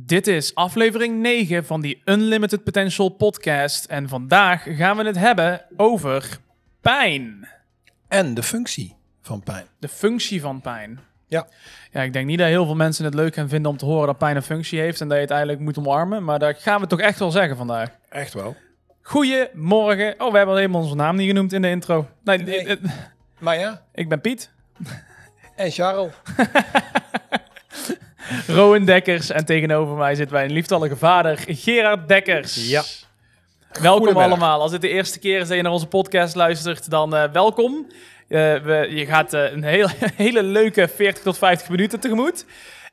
Dit is aflevering 9 van die Unlimited Potential podcast. En vandaag gaan we het hebben over pijn. En de functie van pijn. De functie van pijn. Ja. Ja, ik denk niet dat heel veel mensen het leuk gaan vinden om te horen dat pijn een functie heeft en dat je het eigenlijk moet omarmen. Maar dat gaan we toch echt wel zeggen vandaag. Echt wel. Goedemorgen. Oh, we hebben al helemaal onze naam niet genoemd in de intro. Nee, Nee. eh, Maar ja, ik ben Piet. en Charles. Rowan Dekkers. En tegenover mij zit mijn lieftallige vader Gerard Dekkers. Ja. Welkom allemaal. Als dit de eerste keer is dat je naar onze podcast luistert, dan eh, welkom. Eh, we, je gaat eh, een heel, hele leuke 40 tot 50 minuten tegemoet.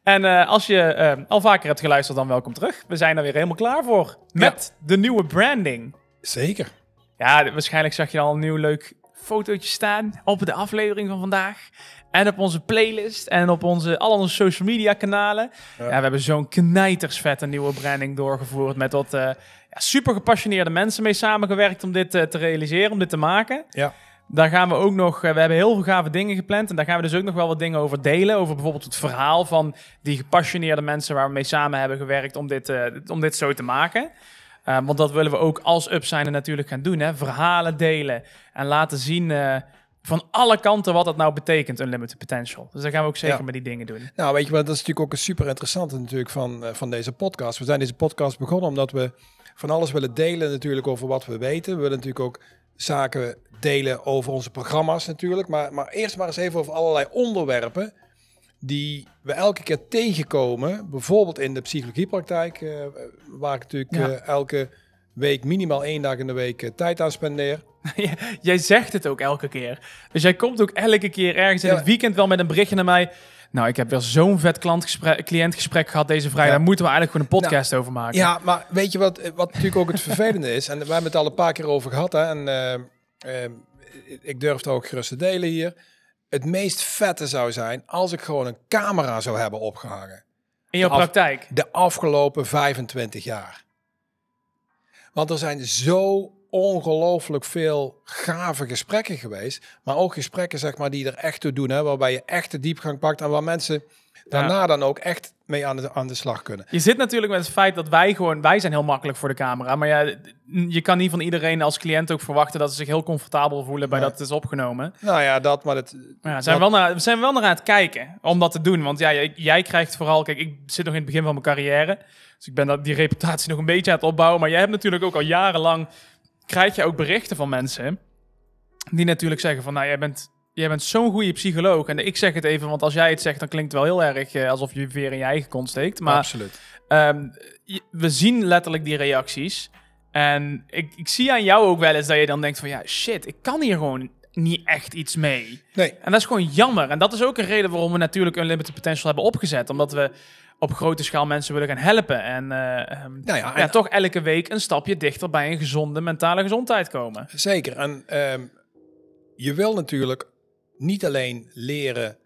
En als je al vaker hebt geluisterd, dan welkom terug. We zijn er weer helemaal klaar voor. Met de nieuwe branding. Zeker. Ja, waarschijnlijk zag je al een nieuw leuk fotootje staan op de aflevering van vandaag. En op onze playlist en op onze, al onze social media kanalen. Ja, Ja. we hebben zo'n knijtersvette nieuwe branding doorgevoerd. Met wat eh, ja, super gepassioneerde mensen mee samengewerkt om dit eh, te realiseren, om dit te maken. Ja. Daar gaan we ook nog, eh, we hebben heel veel gave dingen gepland. En daar gaan we dus ook nog wel wat dingen over delen. Over bijvoorbeeld het verhaal van die gepassioneerde mensen waar we mee samen hebben gewerkt om dit, om dit zo te maken. Uh, want dat willen we ook als Upsigner natuurlijk gaan doen. Hè? Verhalen delen en laten zien van alle kanten wat dat nou betekent, Unlimited Potential. Dus dat gaan we ook zeker Ja. met die dingen doen. Nou, weet je wat, dat is natuurlijk ook een super interessante natuurlijk van, eh, van deze podcast. We zijn deze podcast begonnen omdat we van alles willen delen natuurlijk over wat we weten. We willen natuurlijk ook zaken delen over onze programma's natuurlijk. Maar, maar eerst maar eens even over allerlei onderwerpen die we elke keer tegenkomen. Bijvoorbeeld in de psychologiepraktijk, eh, waar ik natuurlijk Ja. eh, elke week minimaal één dag in de week tijd aan spendeer. jij zegt het ook elke keer. Dus jij komt ook elke keer ergens in Ja. het weekend wel met een berichtje naar mij. Nou, ik heb weer zo'n vet klantgesprek, cliëntgesprek gehad deze vrijdag. Ja. Daar moeten we eigenlijk gewoon een podcast over maken. Ja, maar weet je wat, wat natuurlijk ook het vervelende is? En we hebben het al een paar keer over gehad. Hè, en eh, eh, ik durf het ook gerust te delen hier. Het meest vette zou zijn als ik gewoon een camera zou hebben opgehangen. In jouw Af- praktijk. De afgelopen 25 jaar. Want er zijn zo ongelooflijk veel gave gesprekken geweest. Maar ook gesprekken zeg maar, die er echt toe doen. Hè, waarbij je echt de diepgang pakt. En waar mensen daarna dan ook echt mee aan de, aan de slag kunnen. Je zit natuurlijk met het feit dat wij gewoon, wij zijn heel makkelijk voor de camera. Maar ja, je kan niet van iedereen als cliënt ook verwachten dat ze zich heel comfortabel voelen bij Nee. dat het is opgenomen. Nou ja, dat, maar het, ja, zijn we, wel naar, we zijn wel naar aan het kijken om dat te doen. Want ja, jij, jij krijgt vooral, kijk, ik zit nog in het begin van mijn carrière. Dus ik ben dat, die reputatie nog een beetje aan het opbouwen. Maar jij hebt natuurlijk ook al jarenlang, krijg je ook berichten van mensen. Die natuurlijk zeggen van, nou, jij bent, jij bent zo'n goede psycholoog. En ik zeg het even, want als jij het zegt, dan klinkt het wel heel erg eh, alsof je weer in je eigen kont steekt. Maar Absoluut. Ehm, we zien letterlijk die reacties. En ik, ik zie aan jou ook wel eens dat je dan denkt van... Ja, shit, ik kan hier gewoon niet echt iets mee. Nee, En dat is gewoon jammer. En dat is ook een reden waarom we natuurlijk Unlimited Potential hebben opgezet. Omdat we op grote schaal mensen willen gaan helpen. En, eh, ehm, nou ja, ja, en- toch elke week een stapje dichter bij een gezonde mentale gezondheid komen. zeker. En ehm, je wil natuurlijk niet alleen leren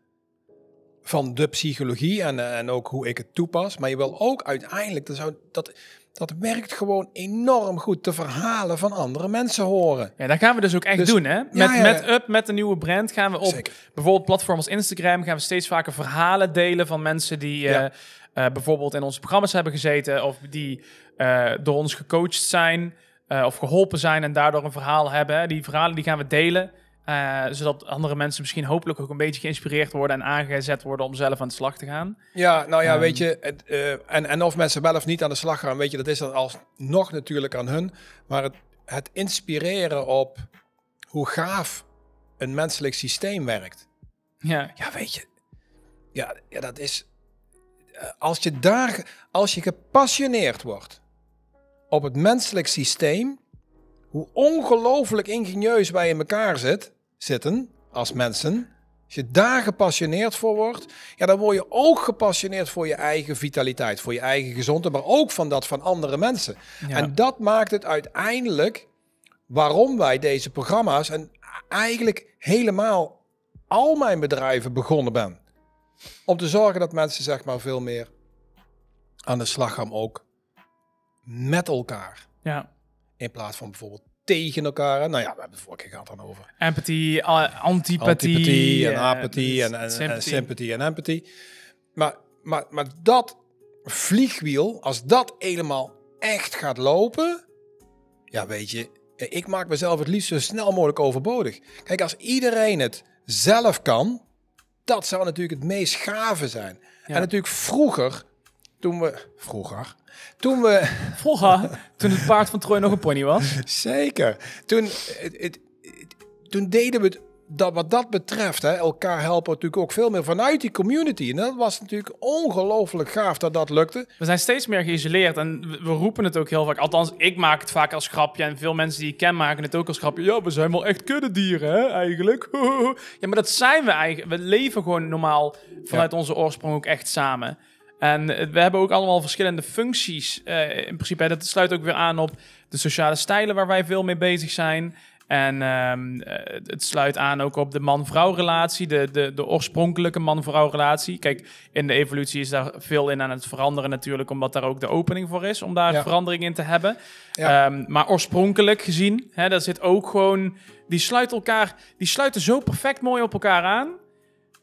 van de psychologie en, eh, en ook hoe ik het toepas, maar je wil ook uiteindelijk, dat, zou, dat, dat werkt gewoon enorm goed, de verhalen van andere mensen horen. Ja, dat gaan we dus ook echt Dus- doen, hè? Met, ja, ja. met Up, met de nieuwe brand, gaan we op Zeker. bijvoorbeeld platforms als Instagram... gaan we steeds vaker verhalen delen van mensen die Ja. eh, bijvoorbeeld in onze programma's hebben gezeten... of die eh, door ons gecoacht zijn eh, of geholpen zijn en daardoor een verhaal hebben. Die verhalen die gaan we delen, eh, zodat andere mensen misschien hopelijk ook een beetje geïnspireerd worden... en aangezet worden om zelf aan de slag te gaan. Ja, nou ja, Ehm. weet je, het, eh, en, en of mensen wel of niet aan de slag gaan, weet je, dat is dan alsnog natuurlijk aan hun. Maar het, het inspireren op hoe gaaf een menselijk systeem werkt. Ja, Ja, weet je, ja, ja dat is, eh, als je daar, als je gepassioneerd wordt op het menselijk systeem, hoe ongelooflijk ingenieus wij in elkaar zit, zitten als mensen. Als je daar gepassioneerd voor wordt, ja, dan word je ook gepassioneerd voor je eigen vitaliteit, voor je eigen gezondheid, maar ook van dat van andere mensen. ja. En dat maakt het uiteindelijk waarom wij deze programma's en eigenlijk helemaal al mijn bedrijven begonnen ben. Om te zorgen dat mensen zeg maar veel meer aan de slag gaan ook met elkaar. ja. In plaats van bijvoorbeeld tegen elkaar. Nou ja, we hebben het vorige keer gehad dan over Empathie, a- antipathie. antipathie en eh, apathie en, en, sympathie en empathie. Maar, maar, maar dat vliegwiel, als dat helemaal echt gaat lopen, ja weet je, ik maak mezelf het liefst zo snel mogelijk overbodig. Kijk, als iedereen het zelf kan, dat zou natuurlijk het meest gave zijn. Ja. En natuurlijk vroeger, toen we, vroeger, toen we, Vroeger, toen het paard van Troy nog een pony was. zeker, toen, het, het- het- toen deden we het, dat, wat dat betreft, hè, elkaar helpen natuurlijk ook veel meer vanuit die community. En dat was natuurlijk ongelooflijk gaaf dat dat lukte. We zijn steeds meer geïsoleerd en we, roepen het ook heel vaak. Althans, ik maak het vaak als grapje en veel mensen die ik ken maken het ook als grapje. Ja, we zijn wel echt kuddedieren, hè, eigenlijk. ja, maar dat zijn we eigenlijk. We leven gewoon normaal vanuit onze oorsprong ook echt samen. En eh, we hebben ook allemaal verschillende functies. eh, in principe, hè, dat sluit ook weer aan op de sociale stijlen waar wij veel mee bezig zijn. En ehm, eh, het sluit aan ook op de man-vrouw relatie, de, de, de oorspronkelijke man-vrouw relatie. Kijk, in de evolutie is daar veel in aan het veranderen natuurlijk, omdat daar ook de opening voor is om daar Ja. verandering in te hebben. Ja. Ehm, maar oorspronkelijk gezien, hè, daar zit ook gewoon, die sluiten elkaar, die sluiten zo perfect mooi op elkaar aan.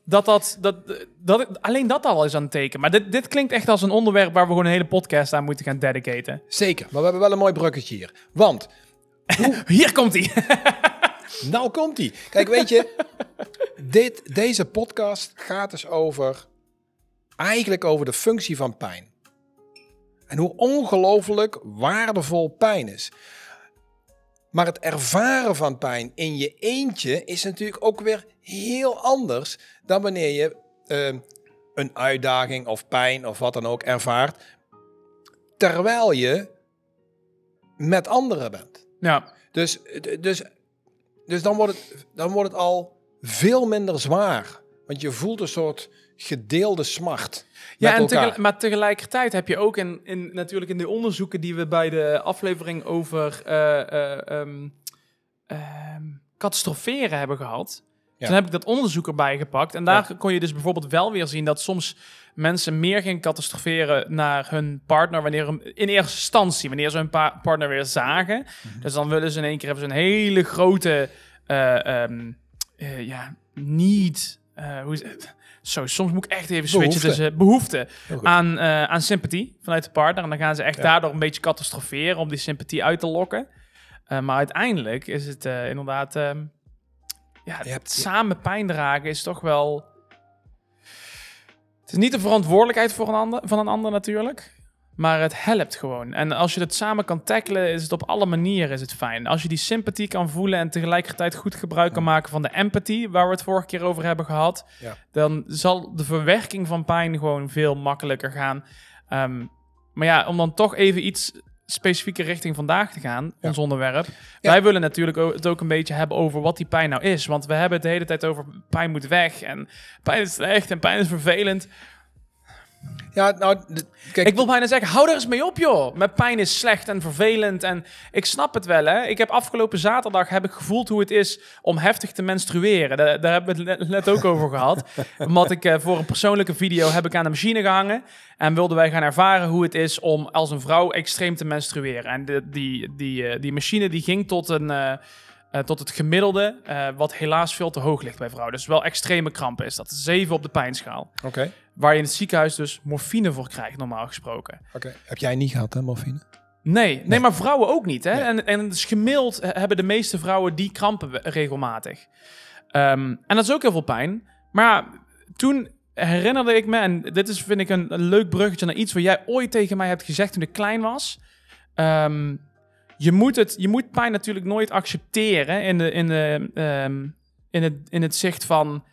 Dat dat, dat, dat, alleen dat al is aan het teken. Maar dit, dit klinkt echt als een onderwerp waar we gewoon een hele podcast aan moeten gaan dedicaten. Zeker, maar we hebben wel een mooi bruggetje hier. Want, Hier komt hij. nou komt ie. Kijk, weet je, dit, deze podcast gaat dus over, eigenlijk over de functie van pijn. En hoe ongelooflijk waardevol pijn is. Maar het ervaren van pijn in je eentje is natuurlijk ook weer heel anders dan wanneer je eh, een uitdaging of pijn of wat dan ook ervaart, terwijl je met anderen bent. Ja, Dus, dus, dus dan, wordt het, dan wordt het al veel minder zwaar. Want je voelt een soort gedeelde smart. Ja, met en maar tegelijkertijd heb je ook in, in, natuurlijk in de onderzoeken die we bij de aflevering over ehm, catastroferen hebben gehad. Ja. Toen heb ik dat onderzoek erbij gepakt. En daar kon je dus bijvoorbeeld wel weer zien dat soms mensen meer gingen catastroferen naar hun partner wanneer hem- in eerste instantie, wanneer ze hun pa- partner weer zagen. Mhm. Dus dan willen ze in één keer hebben ze een hele grote eh, ehm, eh, ja, niet. eh, hoe is het? Zo, soms moet ik echt even switchen Behoefte. tussen behoefte aan, aan sympathie vanuit de partner. En dan gaan ze echt Ja. daardoor een beetje catastroferen om die sympathie uit te lokken. Maar uiteindelijk is het inderdaad... ehm, ja, het samen pijn dragen is toch wel... Het is niet de verantwoordelijkheid voor een ander, van een ander natuurlijk. Maar het helpt gewoon. En als je het samen kan tackelen, is het op alle manieren is het fijn. Als je die sympathie kan voelen en tegelijkertijd goed gebruik kan maken van de empathie, waar we het vorige keer over hebben gehad, Ja. dan zal de verwerking van pijn gewoon veel makkelijker gaan. Ehm, maar ja, om dan toch even iets specifieker richting vandaag te gaan, Ja. ons onderwerp. Ja. Wij willen natuurlijk het ook een beetje hebben over wat die pijn nou is. Want we hebben het de hele tijd over pijn moet weg en pijn is slecht en pijn is vervelend. Ja, nou, kijk, Ik wil bijna zeggen, hou er eens mee op, joh. Met pijn is slecht en vervelend. En ik snap het wel, hè. Ik heb afgelopen zaterdag heb ik gevoeld hoe het is om heftig te menstrueren. Daar, daar hebben we het net- ook over gehad. Omdat ik eh, voor een persoonlijke video heb ik aan de machine gehangen. En wilden wij gaan ervaren hoe het is om als een vrouw extreem te menstrueren. En de, die, die, eh, die machine die ging tot een... eh, tot het gemiddelde, wat helaas veel te hoog ligt bij vrouwen. Dus wel extreme krampen is dat. 7 op de pijnschaal. Oké, Waar je in het ziekenhuis dus morfine voor krijgt, normaal gesproken. oké. Heb jij niet gehad, hè, morfine? Nee, nee, maar vrouwen ook niet. Hè? Nee. En, en dus gemiddeld hebben de meeste vrouwen die krampen regelmatig. Ehm, en dat is ook heel veel pijn. Maar toen herinnerde ik me, en dit is vind ik een, een leuk bruggetje naar iets wat jij ooit tegen mij hebt gezegd toen ik klein was. Ehm, je, moet het, je moet pijn natuurlijk nooit accepteren in, de, in, de, ehm, in, het, in het zicht van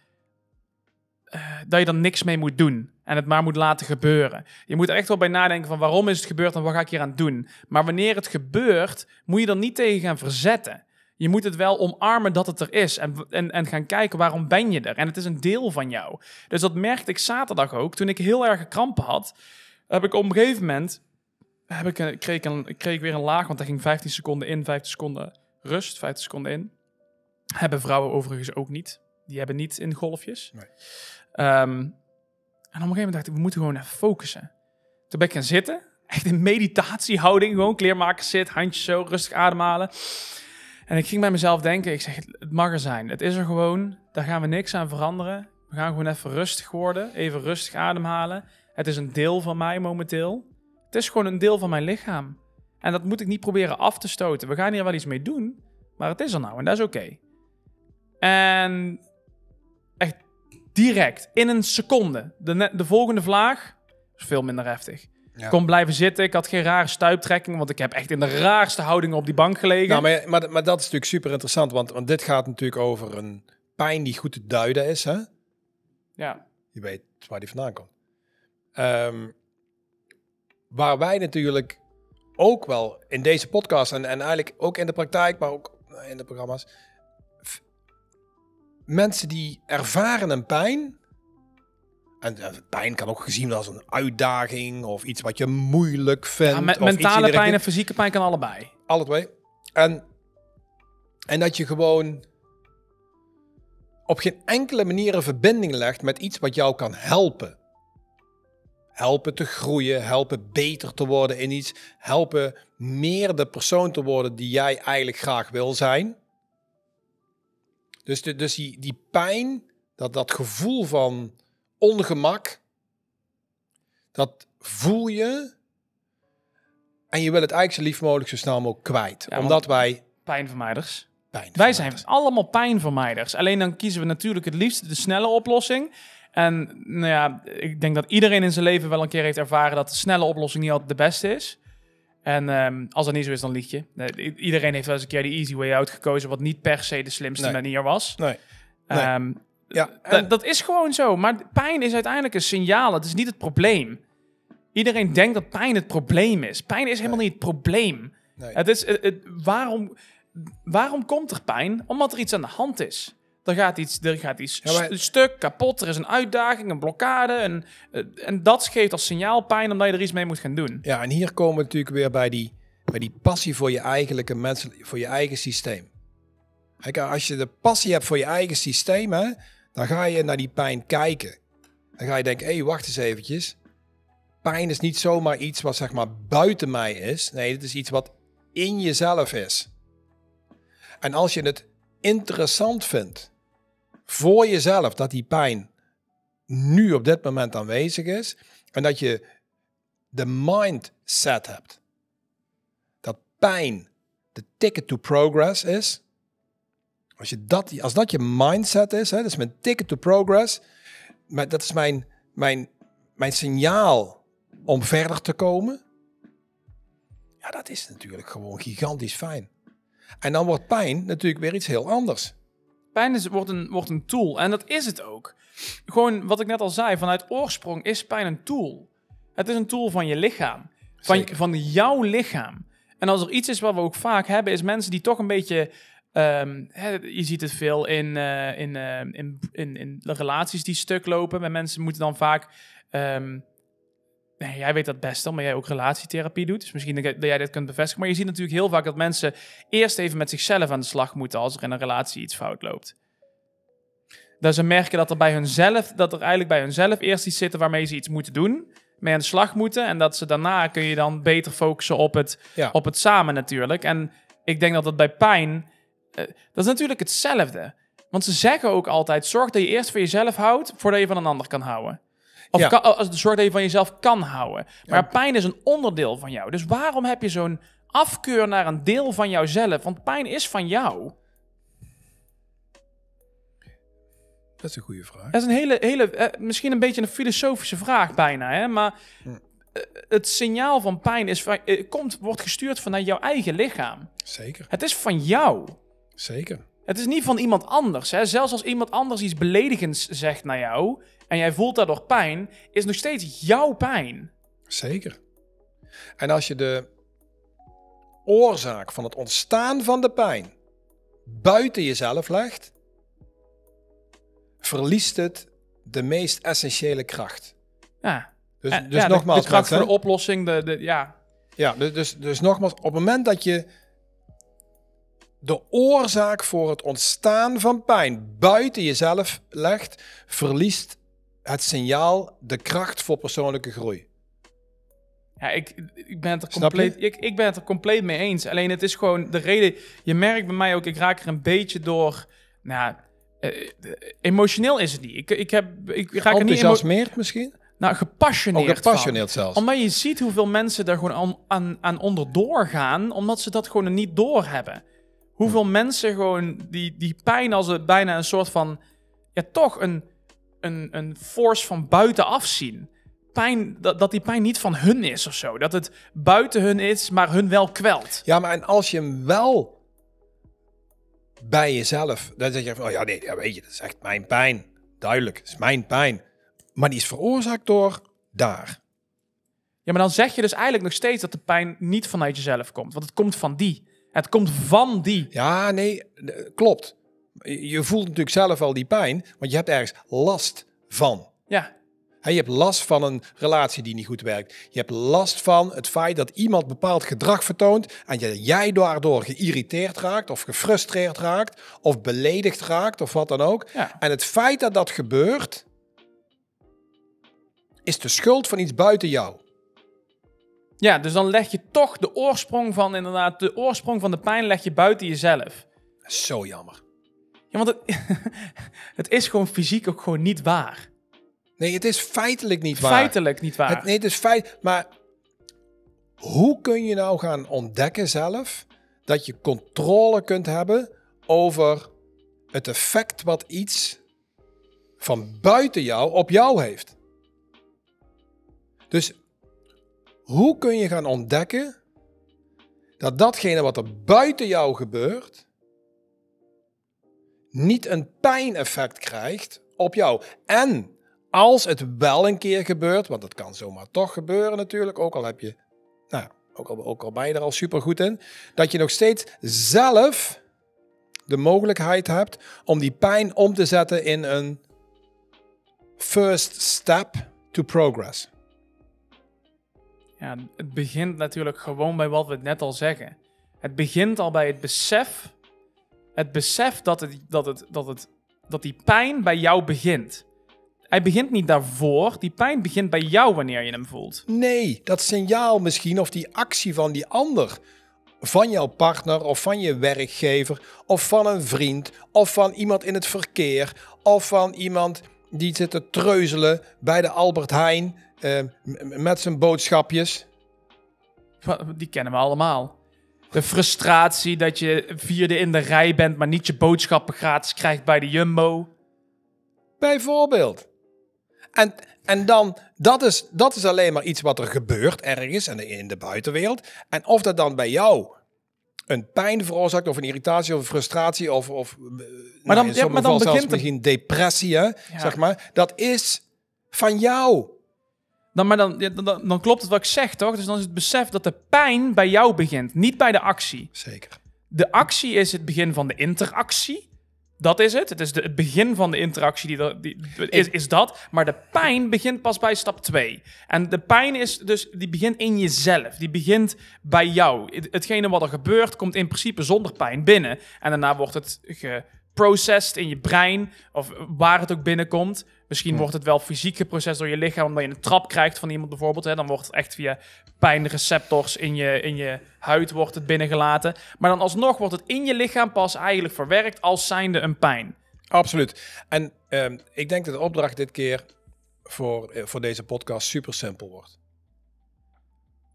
eh, dat je er niks mee moet doen. En het maar moet laten gebeuren. Je moet er echt wel bij nadenken van waarom is het gebeurd en wat ga ik hier aan doen. Maar wanneer het gebeurt, moet je er niet tegen gaan verzetten. Je moet het wel omarmen dat het er is. En, en, en gaan kijken waarom ben je er. En het is een deel van jou. Dus dat merkte ik zaterdag ook. Toen ik heel erg krampen had, heb ik op een gegeven moment... Heb ik, kreeg, een, kreeg weer een laag, want daar ging 15 seconden in, 15 seconden rust, 15 seconden in. Hebben vrouwen overigens ook niet. Die hebben niet in golfjes. Nee. Ehm, en op een gegeven moment dacht ik, we moeten gewoon even focussen. Toen ben ik gaan zitten. Echt in meditatiehouding. Gewoon kleermakers zit, handjes zo, rustig ademhalen. En ik ging bij mezelf denken, ik zeg, het mag er zijn. Het is er gewoon. Daar gaan we niks aan veranderen. We gaan gewoon even rustig worden. Even rustig ademhalen. Het is een deel van mij momenteel. Het is gewoon een deel van mijn lichaam. En dat moet ik niet proberen af te stoten. We gaan hier wel iets mee doen, maar het is er nou en dat is oké. En direct, in een seconde, de, de volgende vlaag is veel minder heftig. Ja. Kon blijven zitten, ik had geen rare stuiptrekking, want ik heb echt in de raarste houdingen op die bank gelegen. Nou, maar, maar, maar dat is natuurlijk super interessant, want, want dit gaat natuurlijk over een pijn die goed te duiden is. Hè? ja. Je weet waar die vandaan komt. Ehm, waar wij natuurlijk ook wel in deze podcast en, en eigenlijk ook in de praktijk, maar ook in de programma's, mensen die ervaren een pijn. En eh, pijn kan ook gezien worden als een uitdaging of iets wat je moeilijk vindt. Ja, of mentale pijn richting. en fysieke pijn kan allebei. Alle twee. En, en dat je gewoon op geen enkele manier een verbinding legt met iets wat jou kan helpen. Helpen te groeien, helpen beter te worden in iets, helpen meer de persoon te worden die jij eigenlijk graag wil zijn. Dus, de, dus die, die pijn, dat, dat gevoel van ongemak, dat voel je en je wil het eigenlijk zo lief mogelijk zo snel mogelijk kwijt. Ja, omdat wij Pijnvermijders. pijn Wij zijn allemaal pijnvermijders. Alleen dan kiezen we natuurlijk het liefst de snelle oplossing. En nou ja, ik denk dat iedereen in zijn leven wel een keer heeft ervaren dat de snelle oplossing niet altijd de beste is. En ehm, als dat niet zo is, dan lieg je. Nee, iedereen heeft wel eens een keer de easy way out gekozen, wat niet per se de slimste Nee. manier was. Nee. Nee. Ehm, Ja, en- dat is gewoon zo. Maar pijn is uiteindelijk een signaal. Het is niet het probleem. Iedereen denkt dat pijn het probleem is. Pijn is helemaal niet het probleem. nee. Het is, het, het- waarom, waarom komt er pijn? Omdat er iets aan de hand is. Er gaat iets, er gaat iets Ja, maar- st- stuk, kapot. Er is een uitdaging, een blokkade. En, eh, en dat geeft als signaal pijn omdat je er iets mee moet gaan doen. Ja, en hier komen we natuurlijk weer bij die, bij die passie voor je, eigenlijke mensen, voor je eigen systeem. Kijk, als je de passie hebt voor je eigen systeem, hè, dan ga je naar die pijn kijken. Dan ga je denken, hé, hey, wacht eens eventjes. Pijn is niet zomaar iets wat zeg maar buiten mij is. Nee, het is iets wat in jezelf is. En als je het interessant vindt voor jezelf dat die pijn nu op dit moment aanwezig is en dat je de mindset hebt. Dat pijn de ticket to progress is. Als, je dat, als dat je mindset is, hè, dat is mijn ticket to progress. Maar dat is mijn, mijn, mijn signaal om verder te komen. Ja, dat is natuurlijk gewoon gigantisch fijn. En dan wordt pijn natuurlijk weer iets heel anders. Pijn is, wordt, een, wordt een tool. En dat is het ook. Gewoon wat ik net al zei. Vanuit oorsprong is pijn een tool. Het is een tool van je lichaam. Van, Zeker. van jouw lichaam. En als er iets is wat we ook vaak hebben, is mensen die toch een beetje. ehm, hè, je ziet het veel in, eh, in, in, in, in de relaties die stuk lopen. Met mensen moeten dan vaak. ehm, nee, jij weet dat best dan, maar jij ook relatietherapie doet. Dus misschien dat jij- dit kunt bevestigen. Maar je ziet natuurlijk heel vaak dat mensen eerst even met zichzelf aan de slag moeten als er in een relatie iets fout loopt. Dat ze merken dat er bij hunzelf, dat er eigenlijk bij hunzelf eerst iets zit waarmee ze iets moeten doen, mee aan de slag moeten. En dat ze daarna kun je dan beter focussen op het, Ja. op het samen natuurlijk. En ik denk dat dat bij pijn, eh, dat is natuurlijk hetzelfde. Want ze zeggen ook altijd, zorg dat je eerst voor jezelf houdt, voordat je van een ander kan houden. Of Ja. kan, als, zorg dat je van jezelf kan houden. Maar Ja. pijn is een onderdeel van jou. Dus waarom heb je zo'n afkeur naar een deel van jouzelf? Want pijn is van jou. Dat is een goede vraag. Dat is een hele, hele eh, misschien een beetje een filosofische vraag bijna, hè? maar eh, het signaal van pijn is eh, komt, wordt gestuurd vanuit jouw eigen lichaam. Zeker, Het is van jou. zeker. Het is niet van iemand anders. Hè? Zelfs als iemand anders iets beledigends zegt naar jou en jij voelt daardoor pijn, is nog steeds jouw pijn. Zeker. En als je de oorzaak van het ontstaan van de pijn buiten jezelf legt, verliest het de meest essentiële kracht. Ja. Dus, Eh, dus ja, de- nogmaals, de, kracht mensen, voor de oplossing, de, de, ja. ja, dus, dus, dus nogmaals, op het moment dat je de oorzaak voor het ontstaan van pijn buiten jezelf legt, verliest het signaal de kracht voor persoonlijke groei. Ja, ik, ik, ben het er compleet, ik, ik ben het er compleet mee eens. Alleen het is gewoon de reden. Je merkt bij mij ook, ik raak er een beetje door. Nou, eh, emotioneel is het niet. Ik, ik, heb, ik raak er niet Enthousiasmeerd misschien? Nou, gepassioneerd van. gepassioneerd zelfs. Omdat je ziet hoeveel mensen daar gewoon aan, aan, aan onderdoor gaan, omdat ze dat gewoon niet doorhebben. Hoeveel mensen gewoon die, die pijn als het bijna een soort van, ja toch een, een, een force van buitenaf zien. Pijn, dat, dat die pijn niet van hun is of zo. Dat het buiten hun is, maar hun wel kwelt. Ja, maar en als je hem wel bij jezelf, dan zeg je van, oh ja, nee, ja, weet je, dat is echt mijn pijn. Duidelijk, het is mijn pijn. Maar die is veroorzaakt door daar. Ja, maar dan zeg je dus eigenlijk nog steeds dat de pijn niet vanuit jezelf komt. Want het komt van die. Het komt van die. Ja, nee, klopt. Je voelt natuurlijk zelf wel die pijn, want je hebt ergens last van. Ja, Je hebt last van een relatie die niet goed werkt. Je hebt last van het feit dat iemand bepaald gedrag vertoont en jij daardoor geïrriteerd raakt of gefrustreerd raakt of beledigd raakt of wat dan ook. Ja. En het feit dat dat gebeurt is de schuld van iets buiten jou. Ja, dus dan leg je toch de oorsprong van, inderdaad, de oorsprong van de pijn leg je buiten jezelf. Zo jammer. Ja, want het, het is gewoon fysiek ook gewoon niet waar. Nee, het is feitelijk niet waar. Feitelijk niet waar. Het, nee, het is feit. Maar hoe kun je nou gaan ontdekken zelf dat je controle kunt hebben over het effect wat iets van buiten jou op jou heeft? Dus hoe kun je gaan ontdekken dat datgene wat er buiten jou gebeurt niet een pijneffect krijgt op jou? En als het wel een keer gebeurt, want dat kan zomaar toch gebeuren natuurlijk, ook al heb je, nou, ook al, ook al ben je er al super goed in, dat je nog steeds zelf de mogelijkheid hebt om die pijn om te zetten in een first step to progress. Ja, het begint natuurlijk gewoon bij wat we net al zeggen. Het begint al bij het besef. Het besef dat, het, dat, het, dat, het, dat die pijn bij jou begint. Hij begint niet daarvoor. Die pijn begint bij jou wanneer je hem voelt. Nee, dat signaal misschien of die actie van die ander, van jouw partner of van je werkgever of van een vriend of van iemand in het verkeer of van iemand die zit te treuzelen bij de Albert Heijn eh, m- met zijn boodschapjes. Die kennen we allemaal. De frustratie dat je vierde in de rij bent, maar niet je boodschappen gratis krijgt bij de Jumbo. Bijvoorbeeld. En, en dan, dat is, dat is alleen maar iets wat er gebeurt ergens en in de buitenwereld. En of dat dan bij jou een pijn veroorzaakt, of een irritatie, of een frustratie, of, of maar dan- dan, ja, maar dan zelfs begint misschien depressie, hè, zeg maar. Dat is van jou. Dan, maar dan, dan, dan- klopt het wat ik zeg, toch? Dus dan is het besef dat de pijn bij jou begint, niet bij de actie. Zeker. De actie is het begin van de interactie. Dat is het. Het is de, het begin van de interactie die, er- die, is, is dat. Maar de pijn begint pas bij stap 2. En de pijn is dus, die begint in jezelf. Die begint bij jou. Het- Hetgene wat er gebeurt, komt in principe zonder pijn binnen. En daarna wordt het geprocessed in je brein. Of waar het ook binnenkomt. Misschien wordt het wel fysiek geprocessed door je lichaam. Omdat je een trap krijgt van iemand bijvoorbeeld. Hè. Dan wordt het echt via pijnreceptors in je, in je huid wordt het binnengelaten. Maar dan alsnog wordt het in je lichaam pas eigenlijk verwerkt als zijnde een pijn. Absoluut. En ehm, ik denk dat de opdracht dit keer voor, eh, voor deze podcast super simpel wordt.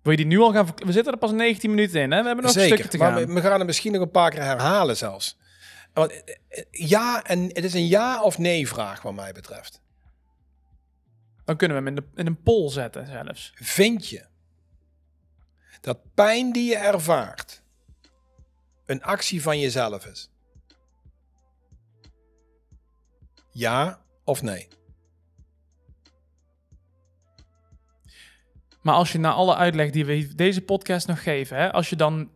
Wil je die nu al gaan... We zitten er pas 19 minuten in, hè? We hebben nog een stukje te maar gaan. we, we gaan het misschien nog een paar keer herhalen zelfs. Eh, eh, ja, en het is een ja of nee vraag wat mij betreft. Dan kunnen we hem in, de, in een poll zetten zelfs. Vind je dat pijn die je ervaart een actie van jezelf is? Ja of nee? Maar als je na alle uitleg die we deze podcast nog geven, hè, als je dan...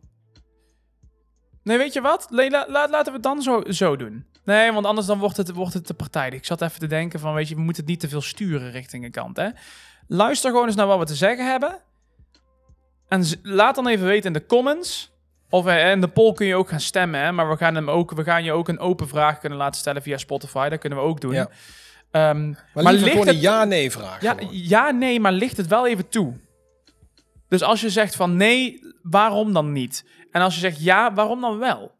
Nee, weet je wat? La- la- laten we het dan zo, zo doen. Nee, want anders dan wordt het, wordt het te partijdig. Ik zat even te denken van, weet je, we moeten het niet te veel sturen richting een kant, hè. Luister gewoon eens naar wat we te zeggen hebben. En laat dan even weten in de comments. Of in de poll kun je ook gaan stemmen, hè. Maar we gaan, hem ook, we gaan je ook een open vraag kunnen laten stellen via Spotify. Dat kunnen we ook doen. Ja. Ehm, Maar, maar ligt het- een ja-nee vraag. ja, ja, nee, maar ligt het wel even toe. Dus als je zegt van nee, waarom dan niet? En als je zegt ja, waarom dan wel?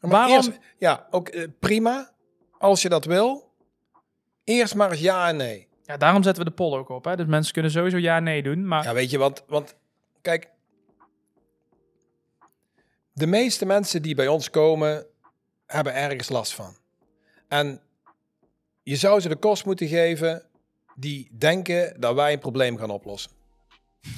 Maar waarom- eerst- ja, ook eh, prima. Als je dat wil. Eerst maar eens ja en nee. Ja, daarom zetten we de poll ook op. Hè? Dus mensen kunnen sowieso ja, nee doen. Maar Ja, weet je, want, want kijk, de meeste mensen die bij ons komen, hebben ergens last van. En je zou ze de kost moeten geven die denken dat wij een probleem gaan oplossen.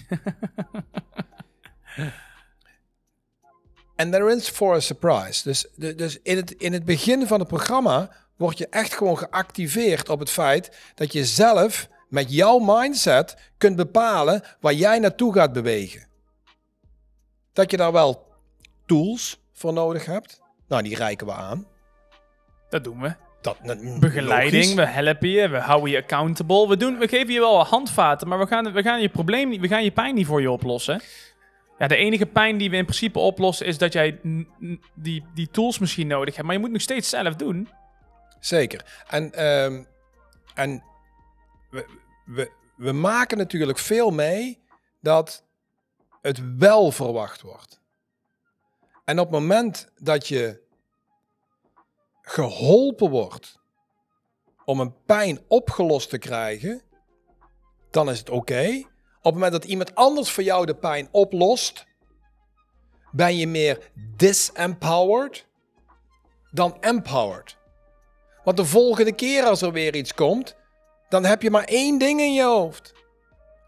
En there is for a surprise. Dus, dus in, het, in het begin van het programma word je echt gewoon geactiveerd op het feit dat je zelf met jouw mindset kunt bepalen waar jij naartoe gaat bewegen. Dat je daar wel tools voor nodig hebt. Nou, die reiken we aan. dat doen we. Dat, Begeleiding, logisch. we helpen je, we houden je accountable. We, doen, we geven je wel handvaten, maar we gaan, we gaan je probleem niet, we gaan je pijn niet voor je oplossen. Ja, de enige pijn die we in principe oplossen is dat jij die, die tools misschien nodig hebt, maar je moet nog steeds zelf doen. Zeker. En, ehm, en we, we, maken natuurlijk veel mee dat het wel verwacht wordt. En op het moment dat je geholpen wordt om een pijn opgelost te krijgen, dan is het oké. Het moment dat iemand anders voor jou de pijn oplost, ben je meer disempowered dan empowered. Want de volgende keer als er weer iets komt, dan heb je maar één ding in je hoofd.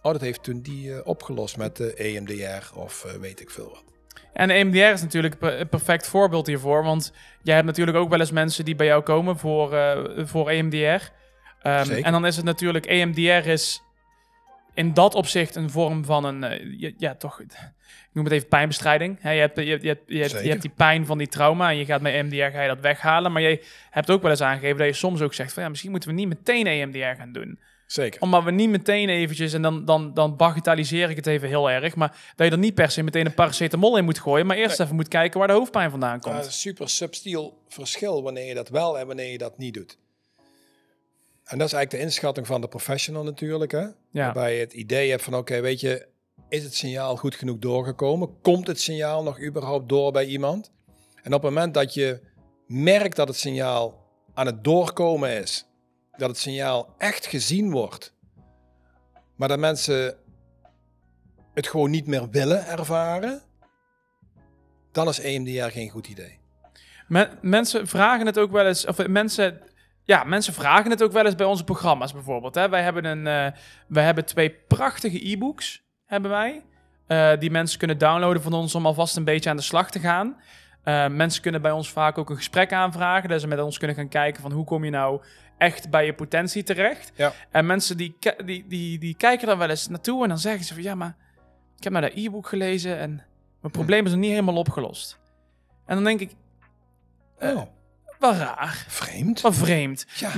Oh, dat heeft toen die eh, opgelost met de EMDR of eh, weet ik veel wat. En EMDR is natuurlijk een perfect voorbeeld hiervoor. Want jij hebt natuurlijk ook wel eens mensen die bij jou komen voor, eh, voor EMDR. Ehm, Zeker. en dan is het natuurlijk, EMDR is in dat opzicht een vorm van een, eh, ja, toch, ik noem het even pijnbestrijding. Hè, je, hebt, je, hebt, je, hebt, je, hebt, je die pijn van die trauma en je gaat met EMDR ga je dat weghalen. Maar jij hebt ook wel eens aangegeven dat je soms ook zegt van ja, misschien moeten we niet meteen EMDR gaan doen Zeker. omdat we niet meteen eventjes, en dan, dan, dan bagatelliseer ik het even heel erg, maar dat je er niet per se meteen een paracetamol in moet gooien, maar eerst even moet kijken waar de hoofdpijn vandaan komt. Dat is een super subtiel verschil wanneer je dat wel en wanneer je dat niet doet. En dat is eigenlijk de inschatting van de professional natuurlijk. Hè? Ja. Waarbij je het idee hebt van oké, weet je, is het signaal goed genoeg doorgekomen? Komt het signaal nog überhaupt door bij iemand? En op het moment dat je merkt dat het signaal aan het doorkomen is, dat het signaal echt gezien wordt, maar dat mensen het gewoon niet meer willen ervaren, dan is EMDR geen goed idee. Men- mensen vragen het ook wel eens, of mensen, ja, mensen vragen het ook wel eens bij onze programma's bijvoorbeeld. Hè. Wij hebben een, eh, wij hebben twee prachtige e-books, hebben wij, eh, die mensen kunnen downloaden van ons om alvast een beetje aan de slag te gaan. Eh, mensen kunnen bij ons vaak ook een gesprek aanvragen, dat ze met ons kunnen gaan kijken van hoe kom je nou echt bij je potentie terecht. Ja. En mensen die, die, die, die kijken dan wel eens naartoe en dan zeggen ze van ja, maar ik heb naar dat e-book gelezen en mijn probleem is nog niet helemaal opgelost. En dan denk ik, Oh, wel raar, vreemd. wel vreemd. Ja,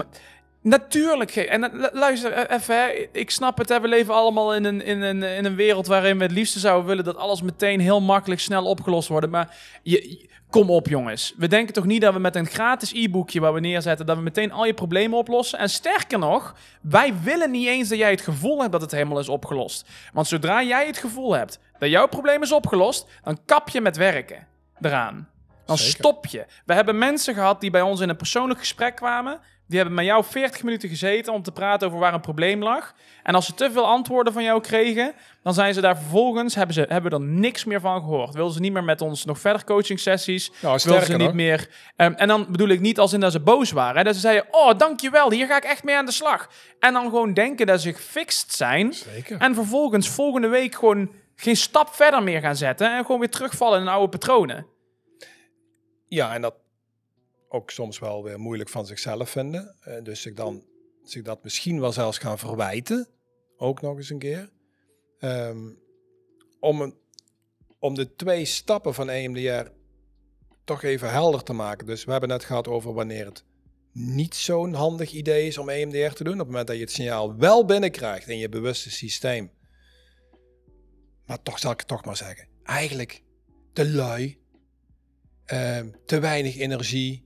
Natuurlijk, en eh, lu- luister eh, even, hè. ik snap het, hè. we leven allemaal in een, in, een, in een wereld waarin we het liefste zouden willen dat alles meteen heel makkelijk snel opgelost wordt. Maar je, je- kom op jongens, we denken toch niet dat we met een gratis e-boekje waar we neerzetten, dat we meteen al je problemen oplossen. En sterker nog, wij willen niet eens dat jij het gevoel hebt dat het helemaal is opgelost. Want zodra jij het gevoel hebt dat jouw probleem is opgelost, dan kap je met werken eraan. Dan Zeker. stop je. We hebben mensen gehad die bij ons in een persoonlijk gesprek kwamen. Die hebben met jou 40 minuten gezeten om te praten over waar een probleem lag. En als ze te veel antwoorden van jou kregen, dan zijn ze daar vervolgens, hebben ze hebben er niks meer van gehoord. Wilden ze niet meer met ons nog verder coaching sessies. nou, Wilden ze niet meer. ehm, en dan bedoel ik niet als in dat ze boos waren. Hè, dat ze zeiden: Oh, dankjewel, hier ga ik echt mee aan de slag. En dan gewoon denken dat ze gefixt zijn. Zeker. En vervolgens volgende week gewoon geen stap verder meer gaan zetten. En gewoon weer terugvallen in oude patronen. Ja, en dat ook soms wel weer moeilijk van zichzelf vinden. Eh, dus zich dan zich dat misschien wel zelfs gaan verwijten. Ook nog eens een keer. Ehm, om, om de twee stappen van EMDR toch even helder te maken. Dus we hebben net gehad over wanneer het niet zo'n handig idee is om EMDR te doen. Op het moment dat je het signaal wel binnenkrijgt in je bewuste systeem. Maar toch zal ik het toch maar zeggen. Eigenlijk te lui ehm, te weinig energie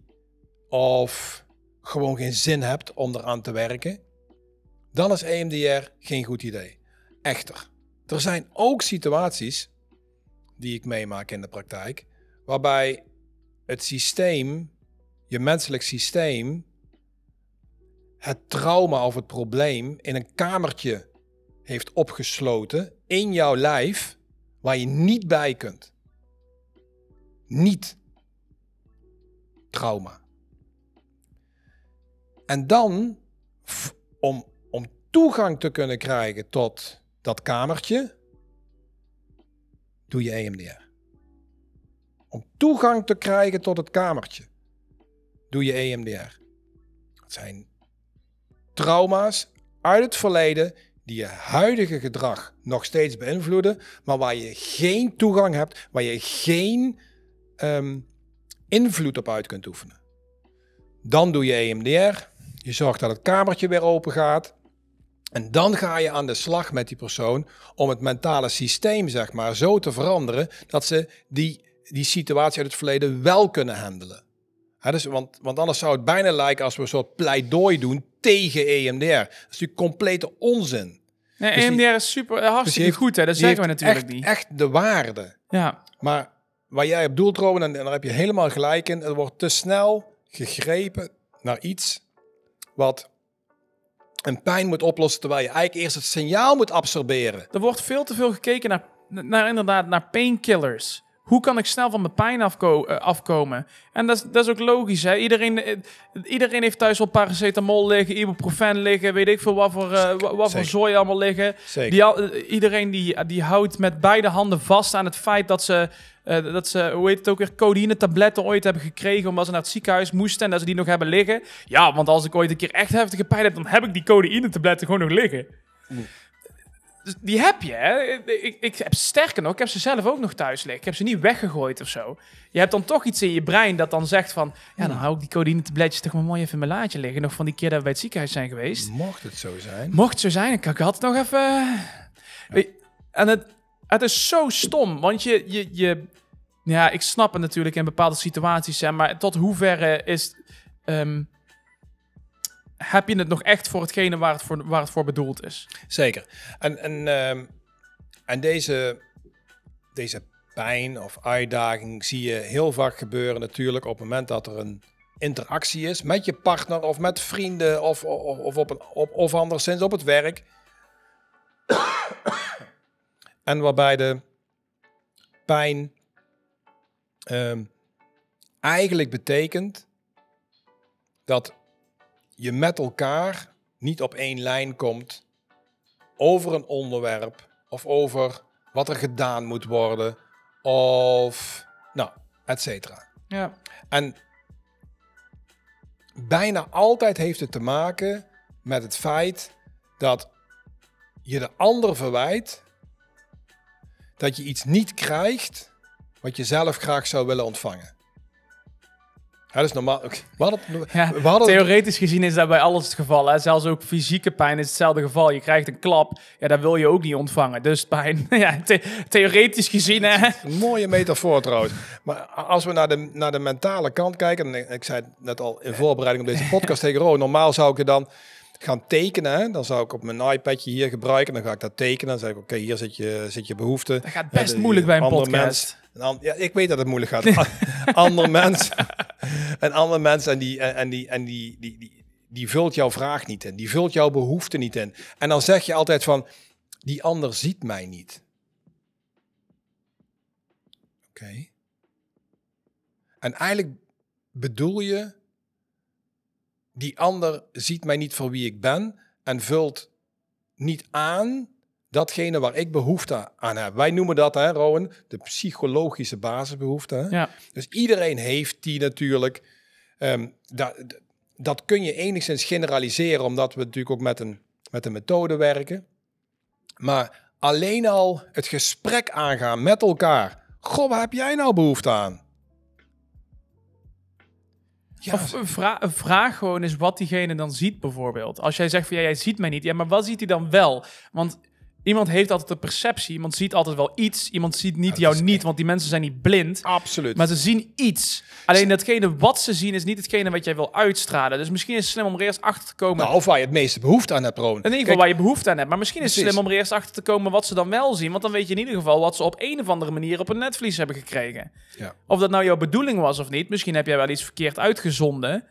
of gewoon geen zin hebt om eraan te werken, dan is EMDR geen goed idee. Echter, er zijn ook situaties die ik meemaak in de praktijk, waarbij het systeem, je menselijk systeem, het trauma of het probleem in een kamertje heeft opgesloten in jouw lijf waar je niet bij kunt. Niet trauma. En dan, om, om toegang te kunnen krijgen tot dat kamertje, doe je EMDR. Om toegang te krijgen tot het kamertje, doe je EMDR. Het zijn trauma's uit het verleden die je huidige gedrag nog steeds beïnvloeden, maar waar je geen toegang hebt, waar je geen ehm, invloed op uit kunt oefenen. Dan doe je E EMDR. Je zorgt dat het kamertje weer open gaat. En dan ga je aan de slag met die persoon om het mentale systeem, zeg maar, zo te veranderen dat ze die, die situatie uit het verleden wel kunnen handelen. Hè, dus, want, want anders zou het bijna lijken als we een soort pleidooi doen tegen EMDR. Dat is natuurlijk complete onzin. Nee, Dus die- EMDR is super, eh, Dus hartstikke heeft- goed, hè? Dat zeggen we natuurlijk echt, niet. echt de waarde. Ja, Maar waar jij op doelt, en, en daar heb je helemaal gelijk in, er wordt te snel gegrepen naar iets wat een pijn moet oplossen, terwijl je eigenlijk eerst het signaal moet absorberen. er wordt veel te veel gekeken naar, naar inderdaad, naar painkillers. Hoe kan ik snel van mijn pijn afko eh, afkomen? En dat is, dat is ook logisch. Hè? Iedereen, eh, iedereen heeft thuis wel paracetamol liggen, ibuprofen liggen, weet ik veel wat voor, eh, wa- wat voor zooi allemaal liggen. Zeker. Die, iedereen die, die houdt met beide handen vast aan het feit dat ze, dat ze hoe heet het ook weer, codeïne-tabletten ooit hebben gekregen omdat ze naar het ziekenhuis moesten en dat ze die nog hebben liggen. Ja, want als ik ooit een keer echt heftige pijn heb, dan heb ik die codeïne-tabletten gewoon nog liggen. Dus die heb je, hè? Ik, ik heb sterker nog, ik heb ze zelf ook nog thuis liggen. Ik heb ze niet weggegooid of zo. Je hebt dan toch iets in je brein dat dan zegt van... Ja, dan hou ik die codeïne-tabletjes toch maar mooi even in mijn laadje liggen. Nog van die keer dat we bij het ziekenhuis zijn geweest. Mocht het zo zijn. Mocht het zo zijn, ik altijd nog even... En het, het is zo stom, want je, je, je... Ja, ik snap het natuurlijk in bepaalde situaties, hè, maar tot hoeverre is... ehm, heb je het nog echt voor hetgene waar het voor, waar het voor bedoeld is? Zeker. En, en, ehm, en deze, deze pijn of uitdaging zie je heel vaak gebeuren natuurlijk op het moment dat er een interactie is met je partner of met vrienden of, of, of, op een, op, of anderszins op het werk. en waarbij de pijn ehm, eigenlijk betekent dat je met elkaar niet op één lijn komt over een onderwerp of over wat er gedaan moet worden of nou, et cetera. Ja. En bijna altijd heeft het te maken met het feit dat je de ander verwijt dat je iets niet krijgt wat je zelf graag zou willen ontvangen. Ja, dat is normaal. We hadden, het- Ja, we hadden het- Theoretisch gezien is dat bij alles het geval. Hè? Zelfs ook fysieke pijn is hetzelfde geval. Je krijgt een klap, ja, dat wil je ook niet ontvangen. Dus pijn, ja, the- theoretisch gezien, hè? Een mooie metafoor trouwens. Maar als we naar de, naar de mentale kant kijken, en ik zei het net al in voorbereiding op deze podcast tegen Ro, normaal zou ik het dan gaan tekenen. Hè? Dan zou ik op mijn iPadje hier gebruiken, dan ga ik dat tekenen. Dan zeg ik, oké, hier zit je, zit je behoefte. Dat gaat best Ja, de- moeilijk bij een ander podcast. Mens, een an- ja, ik weet dat het moeilijk gaat. Ander mens, een ander mens en die, en, en die, en die, die, die, die vult jouw vraag niet in. Die vult jouw behoefte niet in. En dan zeg je altijd van, die ander ziet mij niet. Oké. En eigenlijk bedoel je, die ander ziet mij niet voor wie ik ben en vult niet aan datgene waar ik behoefte aan heb. Wij noemen dat, hè, Rowan, de psychologische basisbehoefte. Hè? Ja. Dus iedereen heeft die natuurlijk. Ehm, dat, dat kun je enigszins generaliseren, omdat we natuurlijk ook met een, met een methode werken. Maar alleen al het gesprek aangaan met elkaar. Goh, waar heb jij nou behoefte aan? Ja, Of vra- vraag gewoon is wat diegene dan ziet, bijvoorbeeld. Als jij zegt van ja, jij ziet mij niet, ja, maar wat ziet hij dan wel? Want iemand heeft altijd een perceptie, iemand ziet altijd wel iets, iemand ziet niet jou niet, echt- want die mensen zijn niet blind. absoluut. Maar ze zien iets. Alleen datgene wat ze zien is niet hetgene wat jij wil uitstralen. Dus misschien is het slim om er eerst achter te komen. nou, of waar je het meeste behoefte aan hebt, Rowan. in ieder geval waar je behoefte aan hebt. Maar misschien is het slim om er eerst achter te komen wat ze dan wel zien. Want dan weet je in ieder geval wat ze op een of andere manier op een netvlies hebben gekregen. Ja. Of dat nou jouw bedoeling was of niet. Misschien heb jij wel iets verkeerd uitgezonden.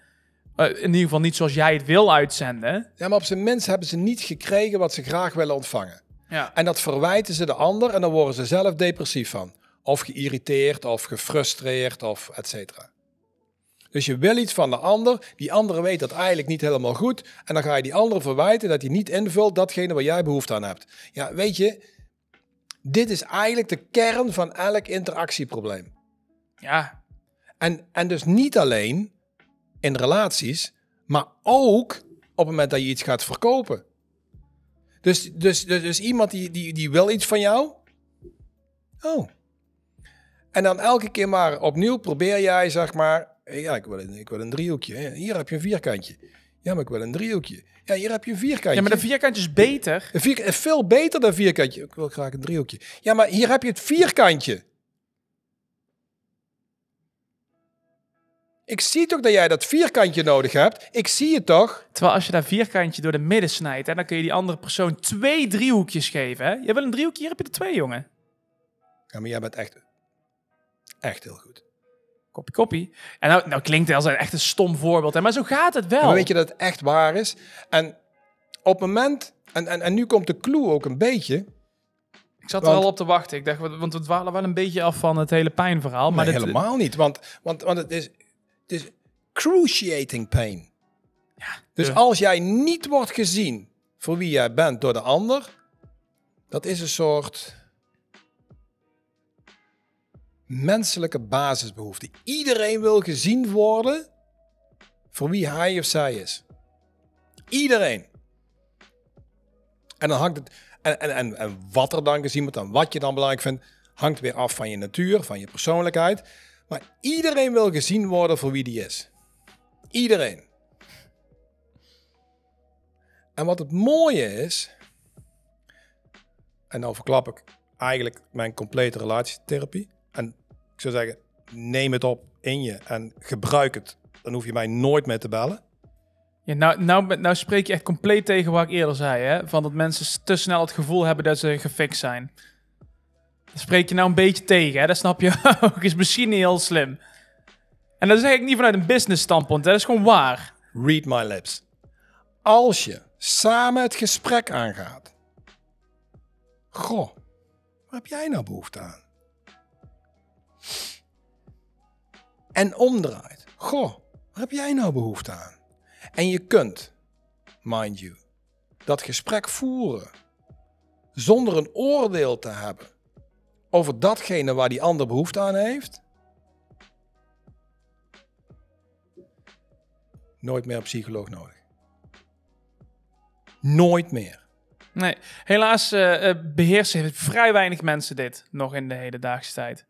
Eh, in ieder geval niet zoals jij het wil uitzenden. Ja, maar op zijn minst hebben ze niet gekregen wat ze graag willen ontvangen. Ja. En dat verwijten ze de ander en dan worden ze zelf depressief van. Of geïrriteerd, of gefrustreerd, of et cetera. Dus je wil iets van de ander, die andere weet dat eigenlijk niet helemaal goed. En dan ga je die andere verwijten dat hij niet invult datgene waar jij behoefte aan hebt. Ja, weet je, dit is eigenlijk de kern van elk interactieprobleem. Ja. En, en dus niet alleen in relaties, maar ook op het moment dat je iets gaat verkopen. Dus, dus, dus, dus iemand die, die, die wil iets van jou. Oh. En dan elke keer maar opnieuw probeer jij, zeg maar, ja, ik wil een, ik wil een driehoekje. Hier heb je een vierkantje. Ja, maar ik wil een driehoekje. Ja, hier heb je een vierkantje. ja, maar de vierkantje is beter. Een vier, veel beter dan vierkantje. Ik wil graag een driehoekje. Ja, maar hier heb je het vierkantje. Ik zie toch dat jij dat vierkantje nodig hebt. Ik zie het toch? Terwijl als je dat vierkantje door de midden snijdt, hè, dan kun je die andere persoon twee driehoekjes geven. Hè? Je wil een driehoekje, hier heb je er twee, jongen. Ja, maar jij bent echt, echt heel goed. Koppie, koppie. En nou, nou klinkt het als een echt een stom voorbeeld, hè? maar zo gaat het wel. Maar weet je dat het echt waar is? En op het moment, en, en, en nu komt de clue ook een beetje. ik zat want- er al op te wachten. Ik dacht, want we dwalen wel een beetje af van het hele pijnverhaal. Maar dit- helemaal niet, want, want, want het, is, het is cruciating pain. Dus Ja. als jij niet wordt gezien voor wie jij bent door de ander, dat is een soort menselijke basisbehoefte. Iedereen wil gezien worden voor wie hij of zij is. Iedereen. En dan hangt het. En, en, en, en wat er dan gezien wordt en wat je dan belangrijk vindt, hangt weer af van je natuur, van je persoonlijkheid. Maar iedereen wil gezien worden voor wie die is. Iedereen. En wat het mooie is, en nou verklap ik eigenlijk mijn complete relatietherapie. En ik zou zeggen, neem het op in je en gebruik het. Dan hoef je mij nooit meer te bellen. Ja, nou, nou, nou spreek je echt compleet tegen wat ik eerder zei, hè? Van dat mensen te snel het gevoel hebben dat ze gefixt zijn. Spreek je nou een beetje tegen, hè? Dat snap je ook. Is misschien niet heel slim. En dat zeg ik niet vanuit een business standpunt, hè? Dat is gewoon waar. Read my lips. Als je samen het gesprek aangaat. Goh, waar heb jij nou behoefte aan? En omdraait. Goh, waar heb jij nou behoefte aan? En je kunt, mind you, dat gesprek voeren zonder een oordeel te hebben over datgene waar die ander behoefte aan heeft. Nooit meer een psycholoog nodig. Nooit meer. Nee, helaas eh, eh, beheersen vrij weinig mensen dit nog in de hedendaagse tijd.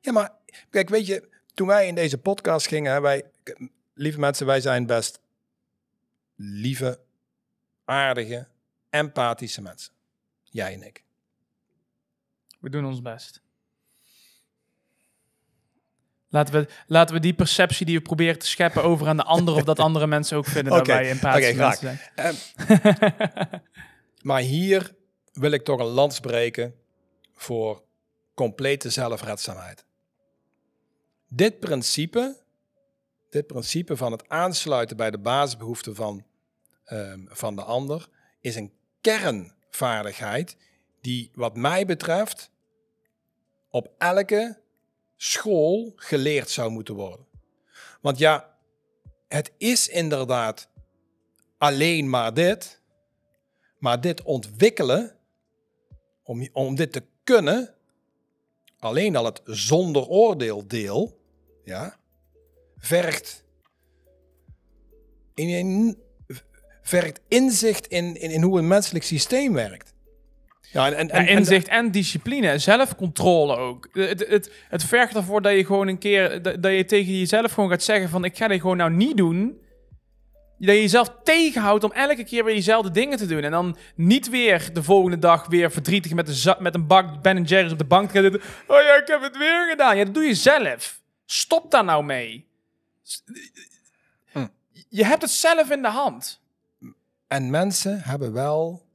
Ja, maar kijk, weet je, toen wij in deze podcast gingen, hè, wij, lieve mensen, wij zijn best lieve, aardige, empathische mensen. Jij en ik. We doen ons best. Laten we, laten we die perceptie die we proberen te scheppen over aan de ander... of dat andere mensen ook vinden Oké, dat wij empathische mensen zijn. Maar hier wil ik toch een lans breken voor complete zelfredzaamheid. Dit principe, dit principe van het aansluiten bij de basisbehoeften van, ehm, van de ander, is een kernvaardigheid die wat mij betreft op elke school geleerd zou moeten worden. Want ja, het is inderdaad alleen maar dit, maar dit ontwikkelen, om, om dit te kunnen, alleen al het zonder oordeel deel, ja, vergt, in, vergt inzicht in, in, in hoe een menselijk systeem werkt. Ja, en, en, inzicht en discipline, zelfcontrole ook. Het, het, het vergt ervoor dat je gewoon een keer, dat, dat je tegen jezelf gewoon gaat zeggen van ik ga dit gewoon nou niet doen. Dat je jezelf tegenhoudt om elke keer weer diezelfde dingen te doen. En dan niet weer de volgende dag weer verdrietig met, met een bak Ben Jerry's op de bank te gaan zitten. Oh ja, ik heb het weer gedaan. Ja, dat doe je zelf. Stop daar nou mee. Hm. Je hebt het zelf in de hand. En mensen hebben wel.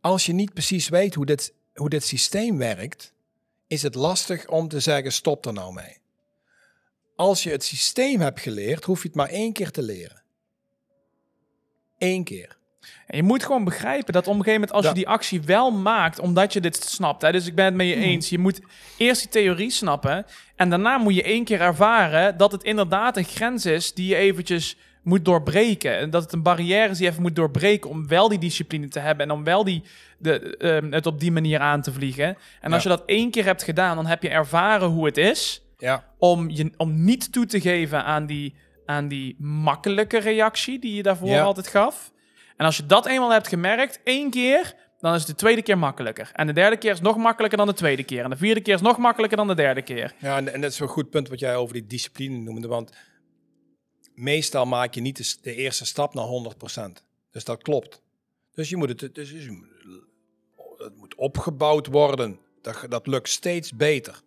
Als je niet precies weet hoe dit, hoe dit systeem werkt, is het lastig om te zeggen: stop er nou mee. als je het systeem hebt geleerd, hoef je het maar één keer te leren. Eén keer. En je moet gewoon begrijpen dat op een gegeven moment als Ja. je die actie wel maakt, omdat je dit snapt. Hè, dus ik ben het met je eens. Je moet eerst die theorie snappen. En daarna moet je één keer ervaren dat het inderdaad een grens is die je eventjes moet doorbreken. En dat het een barrière is die je even moet doorbreken om wel die discipline te hebben. En om wel die, de, ehm, het op die manier aan te vliegen. En als Ja. je dat één keer hebt gedaan, dan heb je ervaren hoe het is Ja, om, je, om niet toe te geven aan die, aan die makkelijke reactie die je daarvoor Ja. altijd gaf. En als je dat eenmaal hebt gemerkt, één keer, dan is het de tweede keer makkelijker. En de derde keer is nog makkelijker dan de tweede keer. En de vierde keer is nog makkelijker dan de derde keer. ja en, en dat is een goed punt wat jij over die discipline noemde. Want meestal maak je niet de, eerste stap naar 100%. Dus dat klopt. Dus je moet het, dus het moet opgebouwd worden. Dat, dat lukt steeds beter.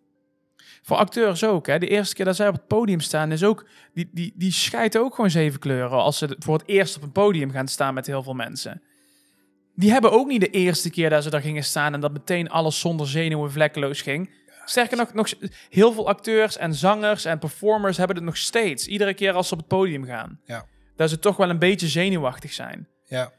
Voor acteurs ook. Hè. De eerste keer dat zij op het podium staan, is ook, die, die, die scheiden ook gewoon zeven kleuren als ze voor het eerst op een podium gaan staan met heel veel mensen. Die hebben ook niet de eerste keer dat ze daar gingen staan en dat meteen alles zonder zenuwen vlekkeloos ging. Sterker nog, nog, heel veel acteurs en zangers en performers hebben het nog steeds. Iedere keer als ze op het podium gaan. Ja. Dat ze toch wel een beetje zenuwachtig zijn. Ja,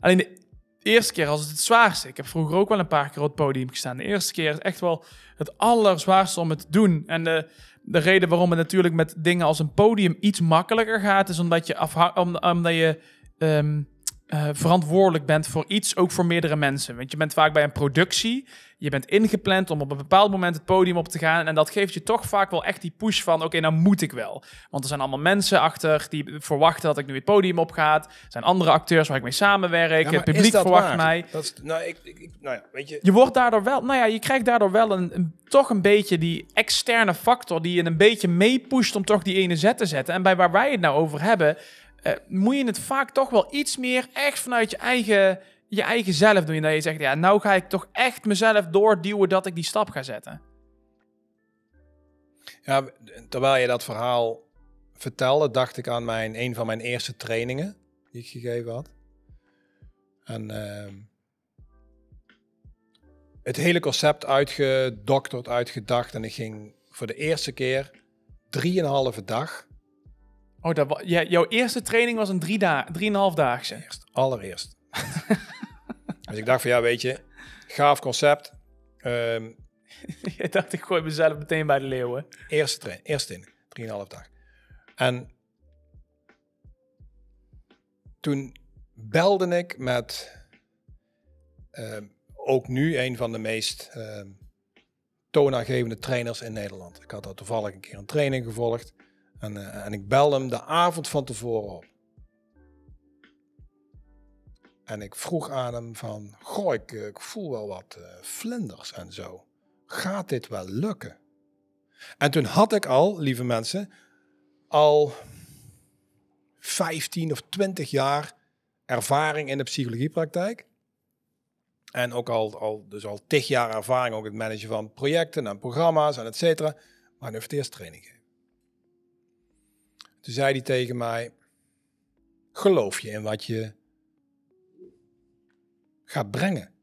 Alleen de eerste keer was het het zwaarste. Ik heb vroeger ook wel een paar keer op het podium gestaan. De eerste keer is echt wel het allerzwaarste om het te doen. En de, de reden waarom het natuurlijk met dingen als een podium iets makkelijker gaat, is omdat je, afha- om, omdat je ehm, eh, verantwoordelijk bent voor iets, ook voor meerdere mensen. Want je bent vaak bij een productie, je bent ingepland om op een bepaald moment het podium op te gaan. En dat geeft je toch vaak wel echt die push van, oké, nou moet ik wel. Want er zijn allemaal mensen achter die verwachten dat ik nu het podium op ga. Er zijn andere acteurs waar ik mee samenwerk. Ja, het publiek verwacht waar? mij. Dat is, nou, ik, ik, ik- nou ja, weet je, Je wordt daardoor wel, nou ja, je krijgt daardoor wel een, een- toch een beetje die externe factor die je een beetje meepusht om toch die ene zet te zetten. En bij waar wij het nou over hebben, eh, moet je het vaak toch wel iets meer echt vanuit je eigen, je eigen zelf doen. Dat je zegt, ja, nou ga ik toch echt mezelf doorduwen dat ik die stap ga zetten. Ja, terwijl je dat verhaal vertelde, dacht ik aan mijn, een van mijn eerste trainingen die ik gegeven had. En ehm, het hele concept uitgedokterd, uitgedacht. En ik ging voor de eerste keer drieënhalve dag, Oh, dat ja, jouw eerste training was een drie da drieënhalfdaagse. eerst, allereerst. dus ik dacht van ja, weet je, gaaf concept. Ehm, ik dacht, ik gooi mezelf meteen bij de leeuwen. Eerste train, eerste in, drieënhalf dag. En toen belde ik met ehm, ook nu een van de meest ehm toonaangevende trainers in Nederland. Ik had daar toevallig een keer een training gevolgd. En, eh, en ik belde hem de avond van tevoren op. En ik vroeg aan hem van, goh, ik, eh, voel wel wat eh, vlinders en zo. Gaat dit wel lukken? En toen had ik al, lieve mensen, al 15 of 20 jaar ervaring in de psychologiepraktijk. En ook al, al, dus al tig jaar ervaring ook het managen van projecten en programma's en et cetera. Maar nu heeft eerst training gegeven. Toen zei hij tegen mij, geloof je in wat je gaat brengen?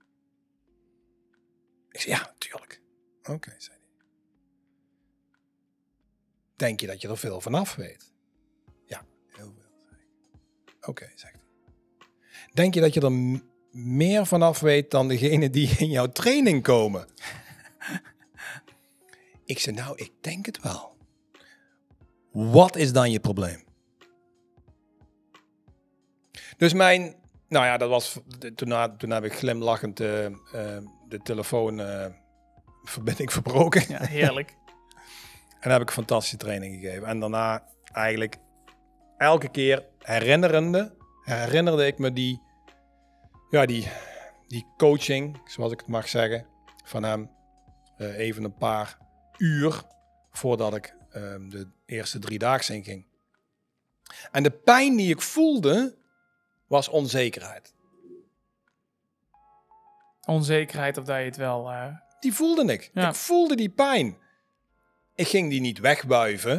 Ik zei, ja, natuurlijk. Oké, zei hij. Denk je dat je er veel vanaf weet? Ja, heel veel. Oké, zegt hij. Denk je dat je er meer vanaf weet dan degene die in jouw training komen? ik zei, nou, ik denk het wel. Wat is dan je probleem? Dus mijn, nou ja, dat was, toen, na- toen heb ik glimlachend eh, eh, de telefoon eh, verbinding verbroken. Ja, heerlijk. En heb ik een fantastische training gegeven. En daarna eigenlijk elke keer herinnerende, herinnerde ik me die, ja, die, die coaching, zoals ik het mag zeggen, van hem. eh, even een paar uur voordat ik ehm, de eerste drie dagen inging. En de pijn die ik voelde, was onzekerheid. Onzekerheid of dat je het wel... eh, Die voelde ik. Ja. Ik voelde die pijn. Ik ging die niet wegbuiven.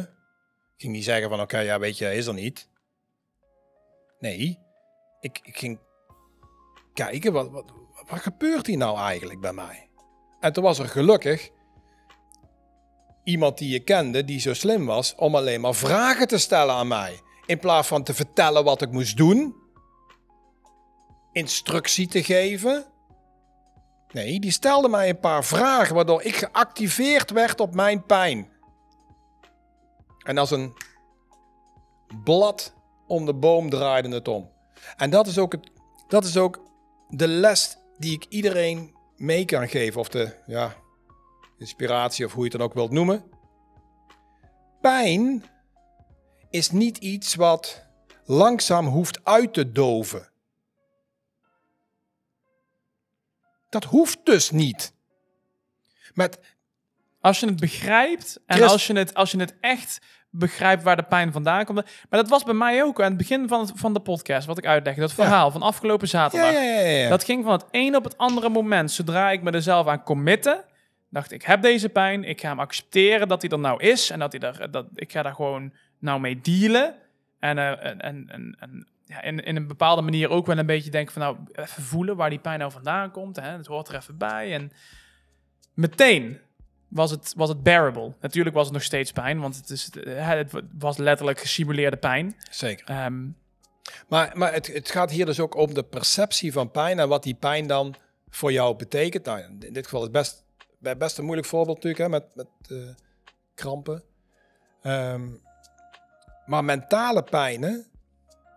Ik ging niet zeggen van oké, ja weet je, is er niet. Nee, ik, ik ging kijken, wat, wat, wat gebeurt hier nou eigenlijk bij mij? En toen was er gelukkig iemand die je kende, die zo slim was om alleen maar vragen te stellen aan mij. In plaats van te vertellen wat ik moest doen, instructie te geven. Nee, die stelde mij een paar vragen waardoor ik geactiveerd werd op mijn pijn. En als een blad om de boom draaide het om. En dat is ook, het, dat is ook de les die ik iedereen mee kan geven. Of de ja, inspiratie of hoe je het dan ook wilt noemen. Pijn is niet iets wat langzaam hoeft uit te doven. Dat hoeft dus niet. Met, Als je het begrijpt en Christ- als je het, als je het echt begrijpt waar de pijn vandaan komt. Maar dat was bij mij ook aan het begin van, het, van de podcast, wat ik uitlegde. Dat verhaal van afgelopen zaterdag. ja, ja, ja. Dat ging van het een op het andere moment. Zodra ik me er zelf aan committen, dacht ik, heb deze pijn. Ik ga hem accepteren dat hij er nou is. En dat hij er, dat, ik ga daar gewoon nou mee dealen. En, eh, en, en, en, en ja, in, in een bepaalde manier ook wel een beetje denken van nou, even voelen waar die pijn nou vandaan komt. Hè? Het hoort er even bij. En meteen was het, was het bearable. Natuurlijk was het nog steeds pijn, want het, is, eh, het was letterlijk gesimuleerde pijn. Zeker. Ehm, Maar, maar het, het gaat hier dus ook om de perceptie van pijn en wat die pijn dan voor jou betekent. Nou, in dit geval is het best, bij- best een moeilijk voorbeeld natuurlijk, hè, met, met eh, krampen. Ehm, maar mentale pijnen,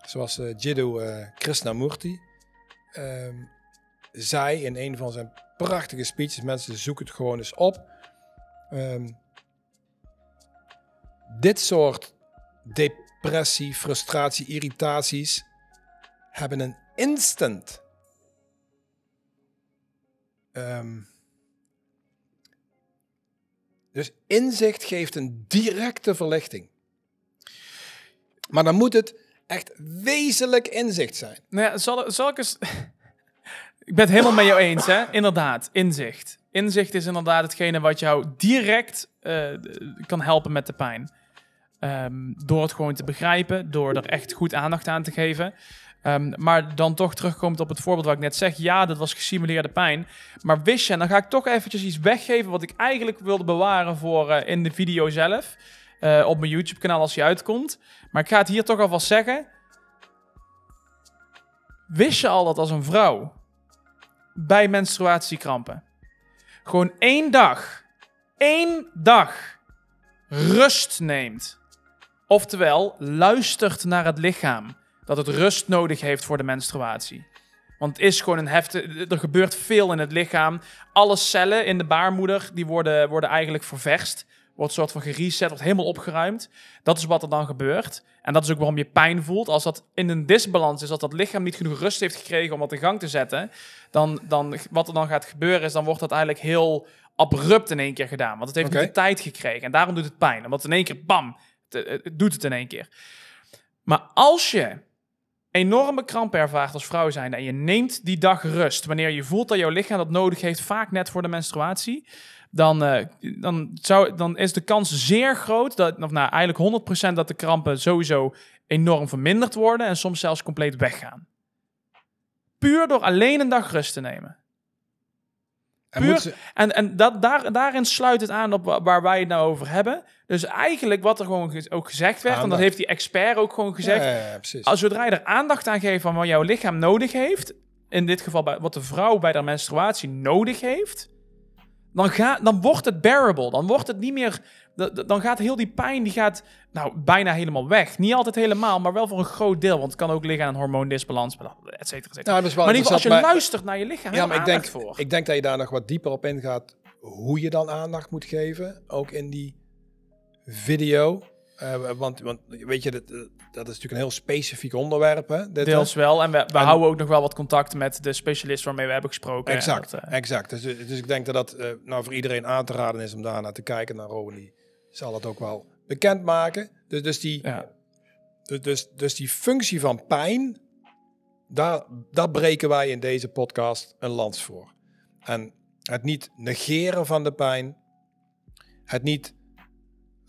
zoals eh Jiddu eh, Krishnamurti ehm, zei in een van zijn prachtige speeches, mensen zoeken het gewoon eens op. Ehm, dit soort depressie, frustratie, irritaties hebben een instant. ehm, dus inzicht geeft een directe verlichting. Maar dan moet het echt wezenlijk inzicht zijn. Nou ja, zal, zal ik eens... ik ben het helemaal met jou eens, hè? Inderdaad, inzicht. Inzicht is inderdaad hetgene wat jou direct eh, kan helpen met de pijn. Ehm, door het gewoon te begrijpen, door er echt goed aandacht aan te geven. Ehm, maar dan toch terugkomt op het voorbeeld wat ik net zeg. Ja, dat was gesimuleerde pijn. Maar wist je, en dan ga ik toch eventjes iets weggeven wat ik eigenlijk wilde bewaren voor eh, in de video zelf. eh, op mijn YouTube kanaal als die uitkomt. Maar ik ga het hier toch alvast zeggen. Wist je al dat als een vrouw bij menstruatiekrampen gewoon één dag, één dag rust neemt, oftewel luistert naar het lichaam dat het rust nodig heeft voor de menstruatie. Want het is gewoon een heftige, er gebeurt veel in het lichaam. Alle cellen in de baarmoeder die worden, worden eigenlijk ververst. Wordt een soort van gereset, wordt helemaal opgeruimd. Dat is wat er dan gebeurt. En dat is ook waarom je pijn voelt. Als dat in een disbalans is, als dat lichaam niet genoeg rust heeft gekregen om dat in gang te zetten, dan, dan wat er dan gaat gebeuren is, dan wordt dat eigenlijk heel abrupt in één keer gedaan. Want het heeft niet de tijd gekregen. En daarom doet het pijn. Omdat in één keer, bam, het, het doet het in één keer. Maar als je enorme kramp ervaart als vrouw zijn en je neemt die dag rust, wanneer je voelt dat jouw lichaam dat nodig heeft, vaak net voor de menstruatie, dan, eh, dan, zou, dan is de kans zeer groot, dat, of nou eigenlijk 100% dat de krampen sowieso enorm verminderd worden en soms zelfs compleet weggaan. Puur door alleen een dag rust te nemen. En Puur- ze- En, en dat, daar, daarin sluit het aan op wa- waar wij het nou over hebben. Dus eigenlijk wat er gewoon ge- ook gezegd werd, en dat Aandacht. heeft die expert ook gewoon gezegd. Ja, ja, ja, precies. Als zodra je er aandacht aan geeft van wat jouw lichaam nodig heeft, in dit geval bij, wat de vrouw bij haar menstruatie nodig heeft, dan, ga, dan wordt het bearable. Dan wordt het niet meer. Dan gaat heel die pijn die gaat nou, bijna helemaal weg. Niet altijd helemaal, maar wel voor een groot deel. Want het kan ook liggen aan een hormoondisbalans, et cetera, et cetera. Nou, dat is wel maar in ieder geval, als je maar- luistert naar je lichaam, Ja, maar ik denk, voor. ik denk dat je daar nog wat dieper op ingaat hoe je dan aandacht moet geven. Ook in die video. Eh, want, want weet je, dat, dat is natuurlijk een heel specifiek onderwerp. Hè? Dit, Deels wel. En we, we En- houden ook nog wel wat contact met de specialist waarmee we hebben gesproken. Exact, Dat, eh, exact. Dus, dus ik denk dat dat eh, nou voor iedereen aan te raden is om daar naar te kijken. Naar Rowan, die zal het ook wel bekendmaken. Dus, dus, die, ja. dus, dus, dus die functie van pijn, daar, daar breken wij in deze podcast een lans voor. En het niet negeren van de pijn, het niet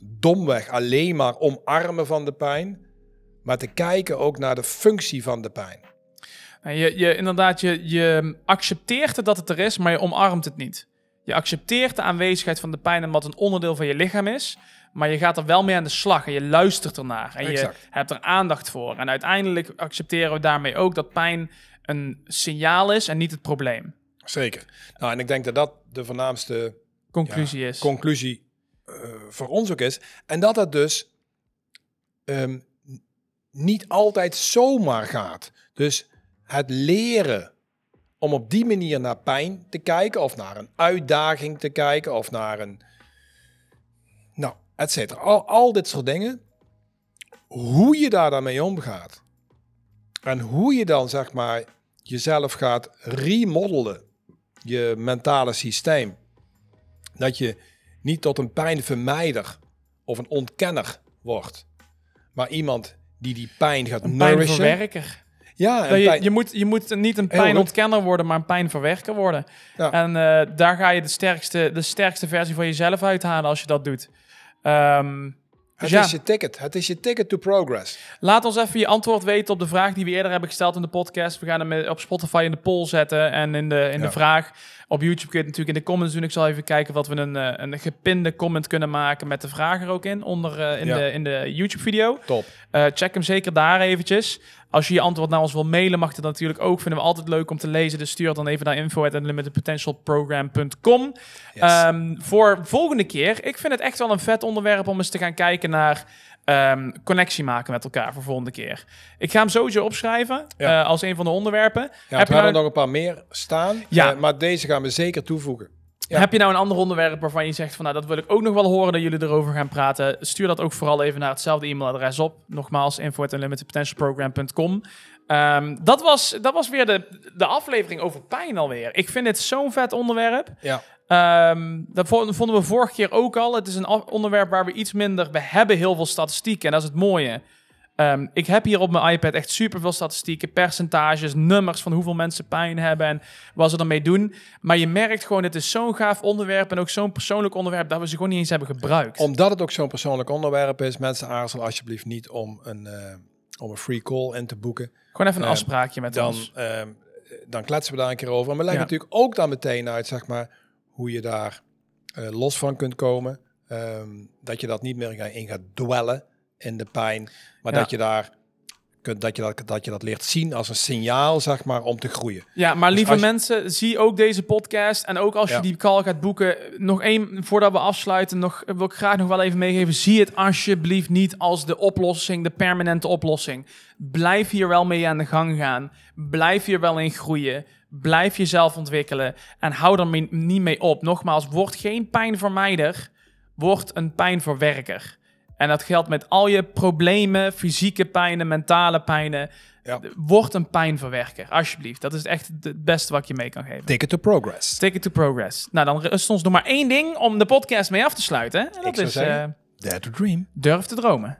domweg alleen maar omarmen van de pijn, maar te kijken ook naar de functie van de pijn. Je, je, inderdaad, je, je accepteert het dat het er is, maar je omarmt het niet. Je accepteert de aanwezigheid van de pijn omdat het een onderdeel van je lichaam is. Maar je gaat er wel mee aan de slag en je luistert ernaar. En Exact. je hebt er aandacht voor. En uiteindelijk accepteren we daarmee ook dat pijn een signaal is en niet het probleem. Zeker. Nou, en ik denk dat dat de voornaamste Conclusie is. conclusie voor ons ook is. En dat het dus ehm, niet altijd zomaar gaat. Dus het leren om op die manier naar pijn te kijken, of naar een uitdaging te kijken, of naar een. Nou, et cetera. Al, al dit soort dingen. Hoe je daar dan mee omgaat. En hoe je dan, zeg maar, jezelf gaat remodelen. Je mentale systeem dat je niet tot een pijnvermijder of een ontkenner wordt, maar iemand die die pijn gaat een nourishen. pijnverwerker. Ja, en je, pijn- je, moet, je moet niet een pijnontkenner worden, maar een pijnverwerker worden. Ja. En eh, daar ga je de sterkste, de sterkste versie van jezelf uithalen als je dat doet. Ehm, het dus ja. is je ticket. Het is je ticket to progress. Laat ons even je antwoord weten op de vraag die we eerder hebben gesteld in de podcast. We gaan hem eh, op Spotify in de poll zetten en in de, in Ja. de vraag. Op YouTube kun je het natuurlijk in de comments doen. Ik zal even kijken wat we een, eh, een gepinde comment kunnen maken met de vraag er ook in, onder eh, in, Ja. de, in de YouTube-video. Top. Eh, check hem zeker daar eventjes. Als je je antwoord naar ons wil mailen, mag dat natuurlijk ook. Vinden we altijd leuk om te lezen. Dus stuur dan even naar info.unlimitedpotentialprogram.com. Yes. Ehm, voor volgende keer. Ik vind het echt wel een vet onderwerp om eens te gaan kijken naar ehm, connectie maken met elkaar voor volgende keer. Ik ga hem sowieso opschrijven Ja. eh, als een van de onderwerpen. ja, heb, we hebben er nou, nog een paar meer staan, Ja. eh, maar deze gaan we zeker toevoegen. ja. heb je nou een ander onderwerp waarvan je zegt van nou dat wil ik ook nog wel horen dat jullie erover gaan praten? Stuur dat ook vooral even naar hetzelfde e-mailadres op. Nogmaals, info.unlimitedpotentialprogram.com. Ehm, dat, was, dat was weer de, de aflevering over pijn alweer. Ik vind dit zo'n vet onderwerp. Ja, Ehm, dat vo- vonden we vorige keer ook al. Het is een onderwerp waar we iets minder... We hebben heel veel statistieken en dat is het mooie. Ehm, ik heb hier op mijn iPad echt superveel statistieken, percentages, nummers van hoeveel mensen pijn hebben en wat ze ermee doen. Maar je merkt gewoon, het is zo'n gaaf onderwerp en ook zo'n persoonlijk onderwerp dat we ze gewoon niet eens hebben gebruikt. omdat het ook zo'n persoonlijk onderwerp is, mensen aarzelen alsjeblieft niet om een, eh, om een free call in te boeken. gewoon even een ehm, afspraakje met dan, ons. dan kletsen we daar een keer over. En we leggen Ja. natuurlijk ook dan meteen uit, zeg maar, hoe je daar eh, los van kunt komen. Ehm, dat je dat niet meer in gaat dwellen in de pijn, maar Ja. dat je daar kunt, dat je dat, dat je dat leert zien als een signaal, zeg maar, om te groeien. Ja, maar dus lieve je- mensen, zie ook deze podcast. En ook als je die call gaat boeken, nog één, voordat we afsluiten, nog, wil ik graag nog wel even meegeven. Zie het alsjeblieft niet als de oplossing, de permanente oplossing. Blijf hier wel mee aan de gang gaan. Blijf hier wel in groeien. Blijf jezelf ontwikkelen. En hou er mee- niet mee op. Nogmaals, word geen pijnvermijder. Word een pijnverwerker. En dat geldt met al je problemen, fysieke pijnen, mentale pijnen. Ja. Word een pijnverwerker, alsjeblieft. Dat is echt het beste wat ik je mee kan geven. Ticket to progress. Take it to progress. Nou, dan rust ons nog maar één ding om de podcast mee af te sluiten. En dat zou is zeggen- eh, Dare to dream. durf te dromen.